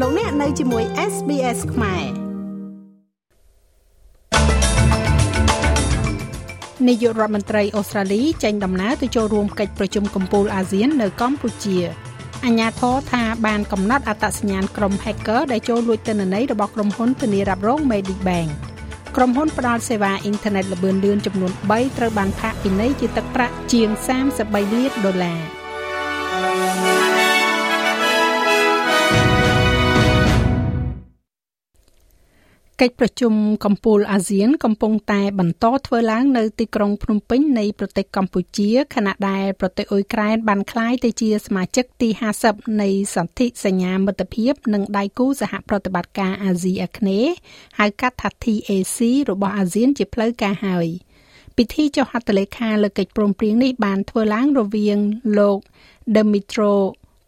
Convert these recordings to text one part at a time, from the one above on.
លោកអ្នកនៅជាមួយ SBS ខ្មែរនាយករដ្ឋមន្ត្រីអូស្ត្រាលីចេញដំណើរទៅចូលរួមកិច្ចប្រជុំកំពូលអាស៊ាននៅកម្ពុជាអញ្ញាធរថាបានកំណត់អត្តសញ្ញាណក្រុម hacker ដែលចូលលួចទិន្នន័យរបស់ក្រុមហ៊ុនធានារ៉ាប់រង Medibank ក្រុមហ៊ុនផ្ដល់សេវាអ៊ីនធឺណិតល្បឿនលឿនចំនួន3ត្រូវបានផាកពិន័យជាទឹកប្រាក់ជាង33លានដុល្លារ។ កិច្ចប្រជុំកំពូលអាស៊ាន កំពុងតែបន្តធ្វើឡើងនៅទីក្រុងភ្នំពេញនៃប្រទេសកម្ពុជាខណៈដែលប្រទេសអ៊ុយក្រែនបានក្លាយទៅជាសមាជិកទី50នៃសន្ធិសញ្ញាមិត្តភាព និងដៃគូសហប្រតិបត្តិការអាស៊ីអាគ្នេយ៍ហៅកាត់ថា TAC របស់អាស៊ានជាផ្លូវការហើយពិធីចុះហត្ថលេខាលើកិច្ចព្រមព្រៀងនេះបានធ្វើឡើងរវាងលោក Dmytro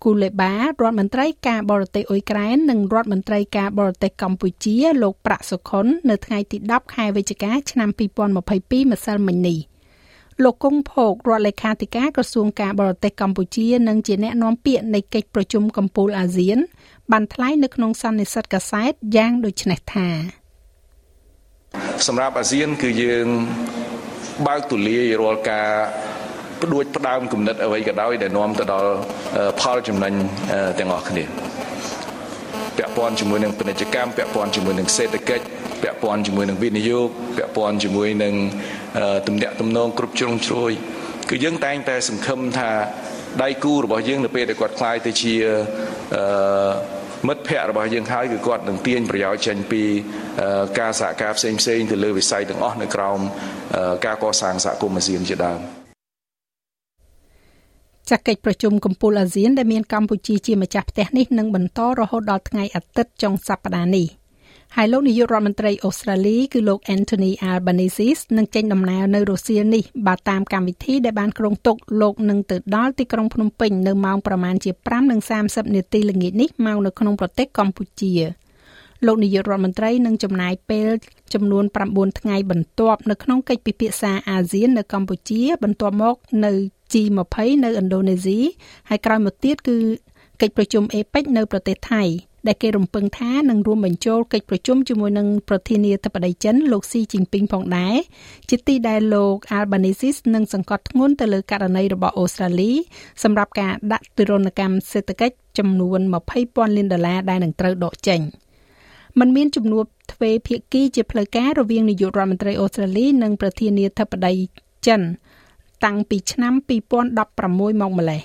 គូលេបារដ្ឋមន្ត្រីការបរទេសអ៊ុយក្រែននិងរដ្ឋមន្ត្រីការបរទេសកម្ពុជា លោកប្រាក់សុខុន នៅថ្ងៃទី10ខែវិច្ឆិកាឆ្នាំ2022ម្សិលមិញនេះលោកគង់ភោគរដ្ឋលេខាធិការក្រសួងការបរទេសកម្ពុជានិងជាអ្នកនាំពាក្យនៃកិច្ចប្រជុំកំពូលអាស៊ាន បានថ្លែងនៅក្នុងសន្និសីទកាសែតយ៉ាងដូចនេះថាសម្រាប់អាស៊ានគឺយើងបើកទូលាយរាល់ការ ផ្ដួចផ្ដើមគំនិតអ្វីក៏ដោយដែលនាំទៅដល់ផលចំណេញទាំងអស់គ្នាពាក់ព័ន្ធជាមួយនឹងពាណិជ្ជកម្មពាក់ព័ន្ធជាមួយនឹងសេដ្ឋកិច្ចពាក់ព័ន្ធជាមួយនឹងវិនិយោគពាក់ព័ន្ធជាមួយនឹងទំនាក់ទំនងគ្រប់ជ្រុងជ្រោយគឺយើងតែងតែសង្ឃឹមថាដៃគូរបស់យើងនៅពេលដែលគាត់ខ្លាយទៅជាអឺមិត្តភ័ក្តិរបស់យើងហើយគឺគាត់នឹងទាញប្រយោជន៍ចេញពីការសហការផ្សេងផ្សេងទៅលើវិស័យទាំងអស់នៅក្រោមការកសាងសហគមន៍អាស៊ានជាដើម ចាក់កិច្ចប្រជុំកំពូលអាស៊ានដែលមានកម្ពុជាជាម្ចាស់ផ្ទះនេះនឹងបន្តរហូតដល់ថ្ងៃអាទិត្យចុងសប្តាហ៍នេះហើយលោកនាយករដ្ឋមន្ត្រីអូស្ត្រាលីគឺលោក Anthony Albanese នឹងចេញដំណើរនៅរុស្ស៊ីនេះបើតាមកម្មវិធីដែលបានគ្រោងទុកលោកនឹងទៅដល់ទីក្រុងភ្នំពេញនៅម៉ោងប្រមាណជា5:30នាទីល្ងាចនេះមកនៅក្នុងប្រទេសកម្ពុជាលោកនាយករដ្ឋមន្ត្រីនឹងចំណាយពេលចំនួន9ថ្ងៃបន្ទាប់នៅក្នុងកិច្ចពិភាក្សាអាស៊ាននៅកម្ពុជាបន្ទាប់មកនៅ G20 នៅឥណ្ឌូនេស៊ីហើយក្រោយមកទៀតគឺកិច្ចប្រជុំ APEC នៅប្រទេសថៃដែលគេរំពឹងថានឹងរួមបញ្ចូលកិច្ចប្រជុំជាមួយនឹងប្រធានាធិបតីចិនលោកស៊ីជីងពីងផងដែរជាទីដែលលោក Albanese នឹងសង្កត់ធ្ងន់ទៅលើករណីរបស់អូស្ត្រាលីសម្រាប់ការដាក់ទិរណកម្មសេដ្ឋកិច្ចចំនួន20,000លានដុល្លារដែលនឹងត្រូវដកចេញมันមានជំនួបទ្វេភាគីជាផ្លូវការរវាងនាយករដ្ឋមន្ត្រីអូស្ត្រាលីនិងប្រធានាធិបតីចិន តាំងពីឆ្នាំ2016មកម្លេះ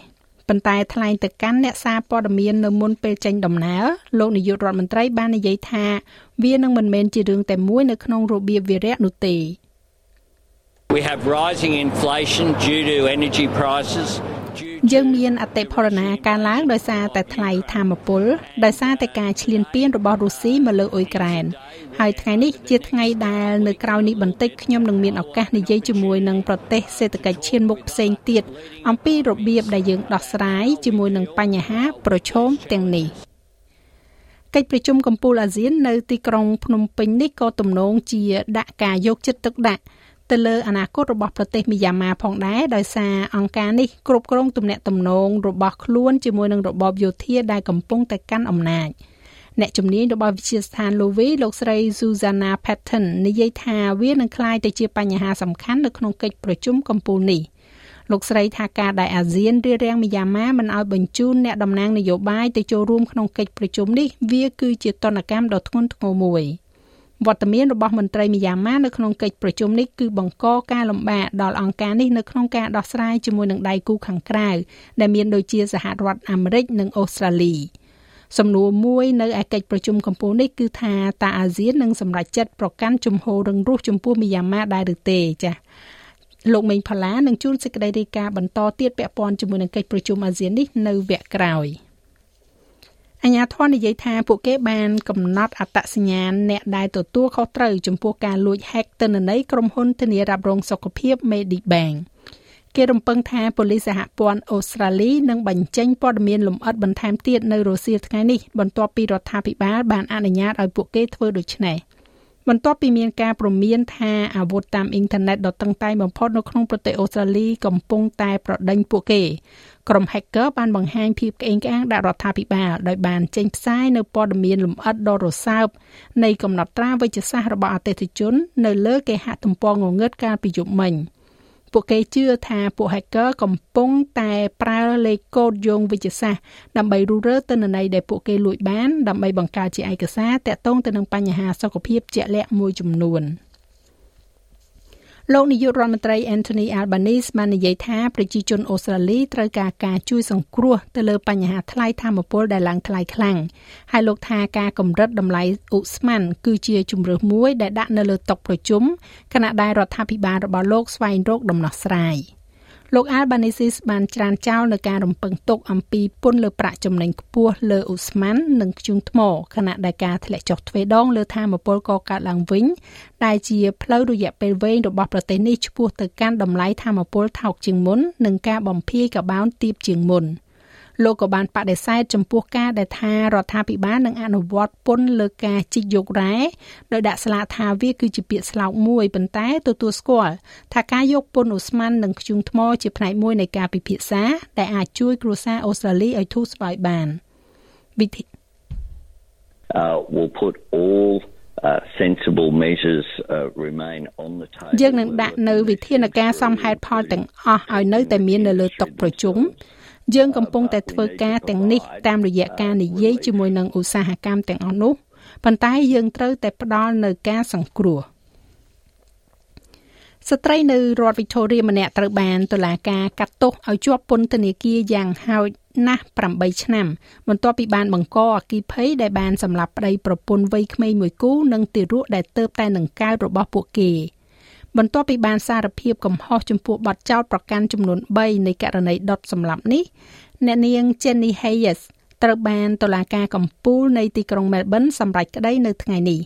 ប៉ុន្តែថ្លែងទៅកាន់អ្នកសារព័ត៌មាននៅមុនពេលចេញដំណើរលោកនាយករដ្ឋមន្ត្រីបាននិយាយថា វានឹងមិនមែនជារឿងតែមួយនៅក្នុងរបៀបវិរៈនោះទេ We have rising inflation due to energy prices យើងមានអតិផរណាការឡើងដោយសារតែថ្លៃធម្មពលដោយសារតែការឈ្លានពានរបស់រុស្ស៊ីមកលើអ៊ុយក្រែនហើយថ្ងៃនេះជាថ្ងៃដែលនៅក្រៅនេះបន្តិចខ្ញុំនឹងមានឱកាសនិយាយជាមួយនឹងប្រទេសសេដ្ឋកិច្ចឈានមុខផ្សេងទៀតអំពីរបៀបដែលយើងដោះស្រាយជាមួយនឹងបញ្ហាប្រឈមទាំងនេះកិច្ចប្រជុំកំពូលអាស៊ាននៅទីក្រុងភ្នំពេញនេះក៏ទំនងជាដាក់ការយកចិត្តទុកដាក់ ទៅលើអនាគតរបស់ប្រទេសមីយ៉ាន់ម៉ាផងដែរដោយសារអង្គការនេះគ្រប់គ្រងទំនាក់ទំនងរបស់ខ្លួនជាមួយនឹងរបបយោធាដែលកំពុងតែកាន់អំណាចអ្នកជំនាញរបស់វិទ្យាស្ថាន Lowy លោកស្រី Susanna Patton និយាយថាវានឹងក្លាយទៅជាបញ្ហាសំខាន់នៅក្នុងកិច្ចប្រជុំកំពូលនេះលោកស្រីថាការដែលអាស៊ានរៀបរៀងមីយ៉ាន់ម៉ាមិនឲ្យបញ្ជូនអ្នកតំណាងនយោបាយទៅចូលរួមក្នុងកិច្ចប្រជុំនេះវាគឺជាទណ្ឌកម្មដ៏ធ្ងន់ធ្ងរមួយ។ វត្តមានរបស់មន្ត្រីមីយ៉ាន់ម៉ានៅក្នុងកិច្ចប្រជុំនេះគឺបង្កការលំបាកដល់អង្គការនេះនៅក្នុងការដោះស្រាយជាមួយនឹងដៃគូខាងក្រៅដែលមានដូចជាសហរដ្ឋអាមេរិកនិងអូស្ត្រាលីសំណួរមួយនៅឯកិច្ចប្រជុំកំពូលនេះគឺថាតើអាស៊ាននឹងសម្រេចចិត្តប្រកាន់ជំហររឹងរូសចំពោះមីយ៉ាន់ម៉ាដែរឬទេចា៎លោកមេងផល្លានឹងជួនសេចក្តីរាយការណ៍បន្តទៀតពាក់ព័ន្ធជាមួយនឹងកិច្ចប្រជុំអាស៊ាននេះនៅវគ្គក្រោយ។ អញ្ញាធននិយាយថាពួកគេបានកំណត់អត្តសញ្ញាណអ្នកដែលទទួលខុសត្រូវចំពោះការលួច hack ទិន្នន័យក្រុមហ៊ុនធានារ៉ាប់រងសុខភាព Medibank គេរំពឹងថាប៉ូលីសសហព័ន្ធអូស្ត្រាលីនឹងបញ្ចេញព័ត៌មានលម្អិតបន្ថែមទៀតនៅរុស្ស៊ីថ្ងៃនេះបន្ទាប់ពីរដ្ឋាភិបាលបានអនុញ្ញាតឲ្យពួកគេធ្វើដូច្នេះ បន្ទាប់ពីមានការព្រមានថាអាវុធតាមអ៊ីនធឺណិតដ៏តឹងតែងបំផុតនៅក្នុងប្រទេសអូស្ត្រាលីកំពុងតែប្រដេញពួកគេក្រុម hacker បានបង្ហាញភាពក្អេងក្អាងដាក់រដ្ឋាភិបាលដោយបានចេញផ្សាយនៅព័ត៌មានលម្អិតដ៏រសើបនៃកំណត់ត្រាវិជ្ជសាស្ត្ររបស់អតិថិជន នៅលើគេហទំព័รงងឹតកាលពីយប់មិញ។ ពួកគេជឿថាពួក hacker កំពុងតែប្រើលេខកូដយោងវិទ្យាសាស្ត្រដើម្បីរុះរើទិន្នន័យដែលពួកគេលួចបានដើម្បីបង្កើតជាឯកសារតាក់ទងទៅនឹងបញ្ហាសុខភាពជាក់លាក់មួយចំនួន។ លោកនាយករដ្ឋមន្ត្រី Anthony Albanese បាននិយាយថាប្រជាជនអូស្ត្រាលីត្រូវការការជួយសង្គ្រោះទៅលើបញ្ហាថ្លៃធម្មពលដែលឡើងថ្លៃខ្លាំងហើយលោកថាការកម្រិតតម្លៃឧស្ម័នគឺជាជំរើសមួយដែលដាក់នៅលើតុប្រជុំខណៈដែលរដ្ឋាភិបាលរបស់លោកស្វែងរកដំណោះស្រាយ។ លោក Albanese បានច្រានចោលនៅការរំពឹងទុកអំពីពន្ធលើប្រាក់ចំណេញខ្ពស់លើឧស្ម័ននិងធ្យូងថ្មខណៈដែលការធ្លាក់ចុះទ្វេដងលើធម្មពលកកើតឡើងវិញដែលជាផ្លូវរយៈពេលវែងរបស់ប្រទេសនេះឆ្ពោះទៅកាន់តម្លៃធម្មពលថោកជាងមុននិងការបំភាយកបោនទាបជាងមុន។ លោកក៏បានបដិសេធចំពោះការដែលថារដ្ឋាភិបាលនឹងអនុវត្តពន្ធលើការជីកយករ៉ែដោយដាក់ស្លាកថាវាគឺជាពាក្យស្លោកមួយប៉ុន្តែទទួលស្គាល់ថាការយកពន្ធអូស្មန်និងធ្យូងថ្មជាផ្នែកមួយនៃការពិភាក្សាដែលអាចជួយគ្រួសារអូស្ត្រាលីឲ្យធូរស្បើយបានវិធី uh will put all uh, sensible measures uh, remain on the table យើងនឹងដាក់នៅវិធានការសមហេតុផលទាំងអស់ឲ្យនៅតែមាននៅលើតុប្រជុំ យើងកំពុងតែធ្វើការទាំងនេះតាមរយៈការនិយាយជាមួយនឹងឧស្សាហកម្មទាំងអស់នោះប៉ុន្តែយើងត្រូវតែផ្ដល់នៅការសង្គ្រោះស្ត្រីនៅរដ្ឋ Victoria ម្នាក់ត្រូវបានតុលាការកាត់ទោសឲ្យជាប់ពន្ធនាគារយ៉ាងហោចណាស់8ឆ្នាំបន្ទាប់ពីបានបង្កអគិភ័យដែលបានសម្លាប់ប្តីប្រពន្ធវ័យក្មេងមួយគូ និងទារកដែលទៅតែនឹងកើតរបស់ពួកគេ។ បន្ទាប់ពីបានសារភាពកំហុសចំពោះបទចោទប្រកាន់ចំនួន3នៃករណីដុតសម្លាប់នេះអ្នកនាង Jenny Hayes ត្រូវបានតុលាការកំពូលនៃទីក្រុង Melbourne សម្រេចក្តីនៅថ្ងៃនេះ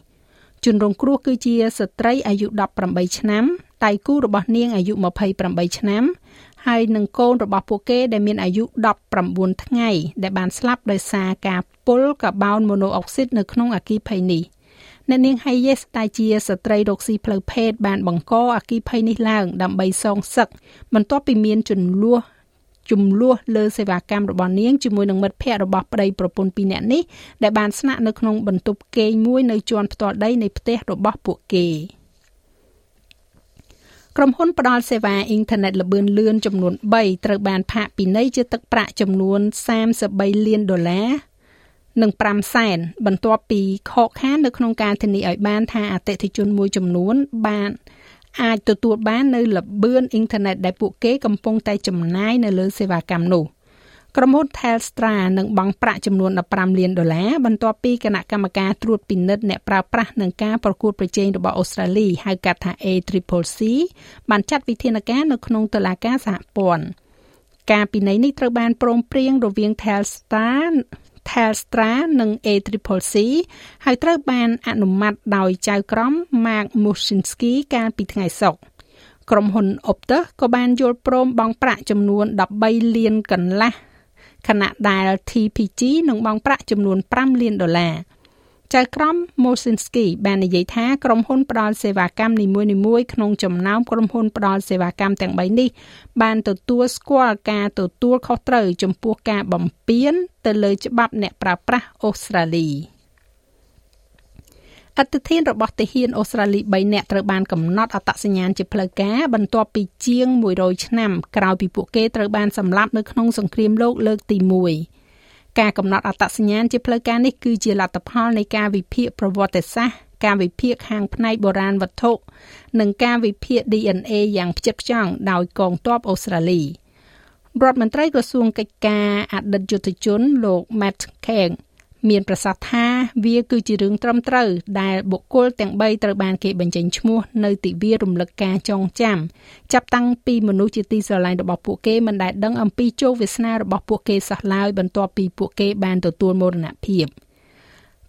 ជនរងគ្រោះគឺជាស្ត្រីអាយុ18ឆ្នាំដៃគូរបស់នាងអាយុ28ឆ្នាំហើយនឹងកូនរបស់ពួកគេដែលមានអាយុ19ថ្ងៃដែលបានស្លាប់ដោយសារការពុលកាបូនម៉ូណូអុកស៊ីតនៅក្នុងអគ្គិភ័យនេះ អ្នកនាង Hayes ដែលជាស្ត្រីរកស៊ីផ្លូវភេទបានបង្កអគិភ័យនេះឡើងដើម្បីសងសឹកបន្ទាប់ពីមានចំនួនចំនួនលើសេវាកម្មរបស់នាងជាមួយនឹងមិត្តភ័ក្តិរបស់ប្តីប្រពន្ធពីរនាក់នេះដែលបានស្នាក់នៅក្នុងបន្ទប់គេងមួយនៅជាន់ផ្ទាល់ដីនៃផ្ទះរបស់ពួកគេក្រុមហ៊ុនផ្ដល់សេវាអ៊ីនធឺណិតល្បឿនលឿនចំនួន3ត្រូវបានផាកពិន័យជាទឹកប្រាក់ចំនួន33លានដុល្លារ និង5សែនបន្ទាប់ពីខកខាននៅក្នុងការធានាឲ្យបានថាអតិថិជនមួយចំនួនបានអាចទទួលបាននៅល្បឿនអ៊ីនធឺណិតដែលពួកគេកំពុងតែចំណាយនៅលើសេវាកម្មនោះក្រុមហ៊ុន Telstra នឹងបង់ប្រាក់ចំនួន15លានដុល្លារបន្ទាប់ពីគណៈកម្មការត្រួតពិនិត្យអ្នកប្រើប្រាស់នឹងការប្រកួតប្រជែងរបស់អូស្ត្រាលីហៅកាត់ថា ACCC បានចាត់វិធានការនៅក្នុងតុលាការសហព័ន្ធការពិន័យនេះត្រូវបានព្រមព្រៀងរវាង Telstra Telstra និង ACCC ហើយត្រូវបានអនុម័តដោយចៅក្រម Mark Mushinsky កាលពីថ្ងៃសុក្រក្រុមហ៊ុន Optus ក៏បានយល់ព្រមបង់ប្រាក់ចំនួន13លានកន្លះខណៈដែល TPG នឹងបង់ប្រាក់ចំនួន5លានដុល្លារ ចៅក្រម Mosinski បាននិយាយថាក្រុមហ៊ុនផ្ដល់សេវាកម្មនីមួយៗក្នុងចំណោមក្រុមហ៊ុនផ្ដល់សេវាកម្មទាំង3នេះ បានទទួលស្គាល់ការទទួលខុសត្រូវចំពោះការបំពានទៅលើច្បាប់អ្នកប្រើប្រាស់អូស្ត្រាលីអត្តធានរបស់ទាហានអូស្ត្រាលី3នាក់ត្រូវបានកំណត់អត្តសញ្ញាណជាផ្លូវការបន្ទាប់ពីជាង100ឆ្នាំក្រោយពីពួកគេត្រូវបានសម្លាប់នៅក្នុងសង្គ្រាមលោកលើកទី1 ការកំណត់អត្តសញ្ញាណជាផ្លូវការនេះគឺជាលទ្ធផលនៃការវិភាគប្រវត្តិសាស្ត្រការវិភាគខាងផ្នែកបុរាណវត្ថុនិងការវិភាគ DNA យ៉ាងផ្ចិតផ្ចង់ដោយកងទ័ពអូស្ត្រាលីរដ្ឋមន្ត្រីក្រសួងកិច្ចការអតីតយុទ្ធជនលោក Matt Kang មានប្រសាសន៍ថាវាគឺជារឿងត្រឹមត្រូវដែលបុគ្គលទាំង3ត្រូវបានគេបញ្ចេញឈ្មោះនៅទិវារំលឹកការចងចាំចាប់តាំងពីមនុស្សជាទីស្រឡាញ់របស់ពួកគេមិនដែលដឹងអំពីជោគវាសនារបស់ពួកគេសោះឡើយបន្ទាប់ពីពួកគេបានទទួលមរណភាព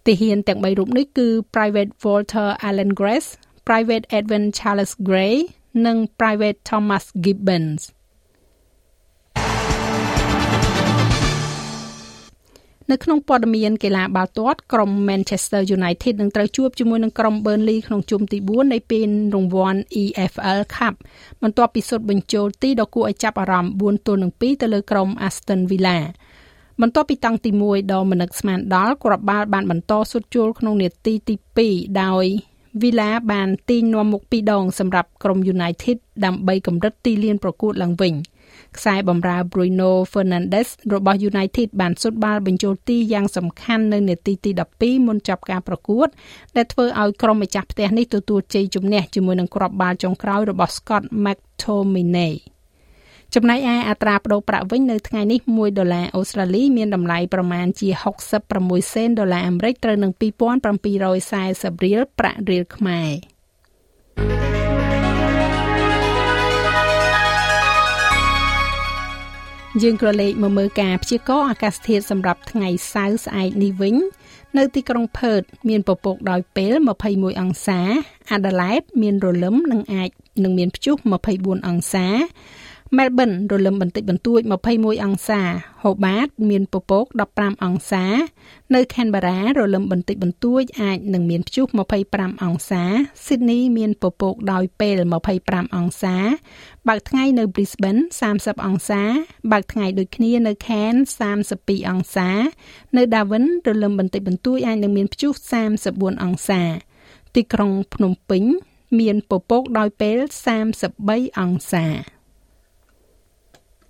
ទាហានទាំង3រូបនេះគឺ Private Walter Allen Grace Private Edwin Charles Gray និង Private Thomas Gibbons នៅក្នុងព័ត៌មានកីឡាបាល់ទាត់ក្រុម Manchester United នឹងត្រូវជួបជាមួយនឹងក្រុម Burnley ក្នុងជុំទី4នៃពេលរង្វាន់ EFL Cup បន្ទាប់ពីសុទ្ធបញ្ចូលទីដ៏គួរឲ្យចាប់អារម្មណ៍4ទល់នឹង2ទៅលើក្រុម Aston Villa បន្ទាប់ពីតាំងទី1ដល់មនឹកស្មានដល់គ្រាប់បាល់បានបន្តសុទ្ធចូលក្នុងនាទីទី2ដោយ Villa បានទាញនាំមុខពីរដងសម្រាប់ក្រុម United ដើម្បីកម្រិតទីលានប្រកួតឡើងវិញ។ ខ្សែបម្រើ Bruno Fernandes របស់ United បានសុទ្ធបាល់បញ្ចូលទីយ៉ាងសំខាន់នៅនាទីទី12មុនចាប់ការប្រកួត ដែលធ្វើឲ្យក្រុមម្ចាស់ផ្ទះនេះទទួលជ័យជំនះជាមួយនឹងគ្រាប់បាល់ចុងក្រោយរបស់ Scott McTominay ចំណែកឯអត្រាប្តូរប្រាក់វិញនៅថ្ងៃនេះ1ដុល្លារអូស្ត្រាលីមានតម្លៃប្រមាណជា66សេនដុល្លារអាមេរិកត្រូវនឹង2740រៀលប្រាក់រៀលខ្មែរ យើងក៏លេខមកមើលការព្យាករណ៍អាកាសធាតុសម្រាប់ថ្ងៃសៅរ៍ស្អែកនេះវិញ នៅទីក្រុងផឺតមានពពកដោយពេល21អង្សាអាដាលេដមានរលឹមនិងអាចនឹងមានព្យុះ24អង្សា មែលប៊នរលឹមបន្តិចបន្តួច21អង្សា ហូបាត មានពពក15អង្សា នៅខេនបារ៉ារលឹមបន្តិចបន្តួចអាចនឹងមានព្យុះ25អង្សាស៊ីដនីមានពពកដោយពេល25អង្សា បើកថ្ងៃនៅ Brisbane 30អង្សា បើកថ្ងៃដូចគ្នានៅ Cairns 32អង្សា នៅ Darwin រលឹមបន្តិចបន្តួចអាចនឹងមានព្យុះ34អង្សា ទីក្រុងភ្នំពេញ មានពពកដោយពេល33អង្សា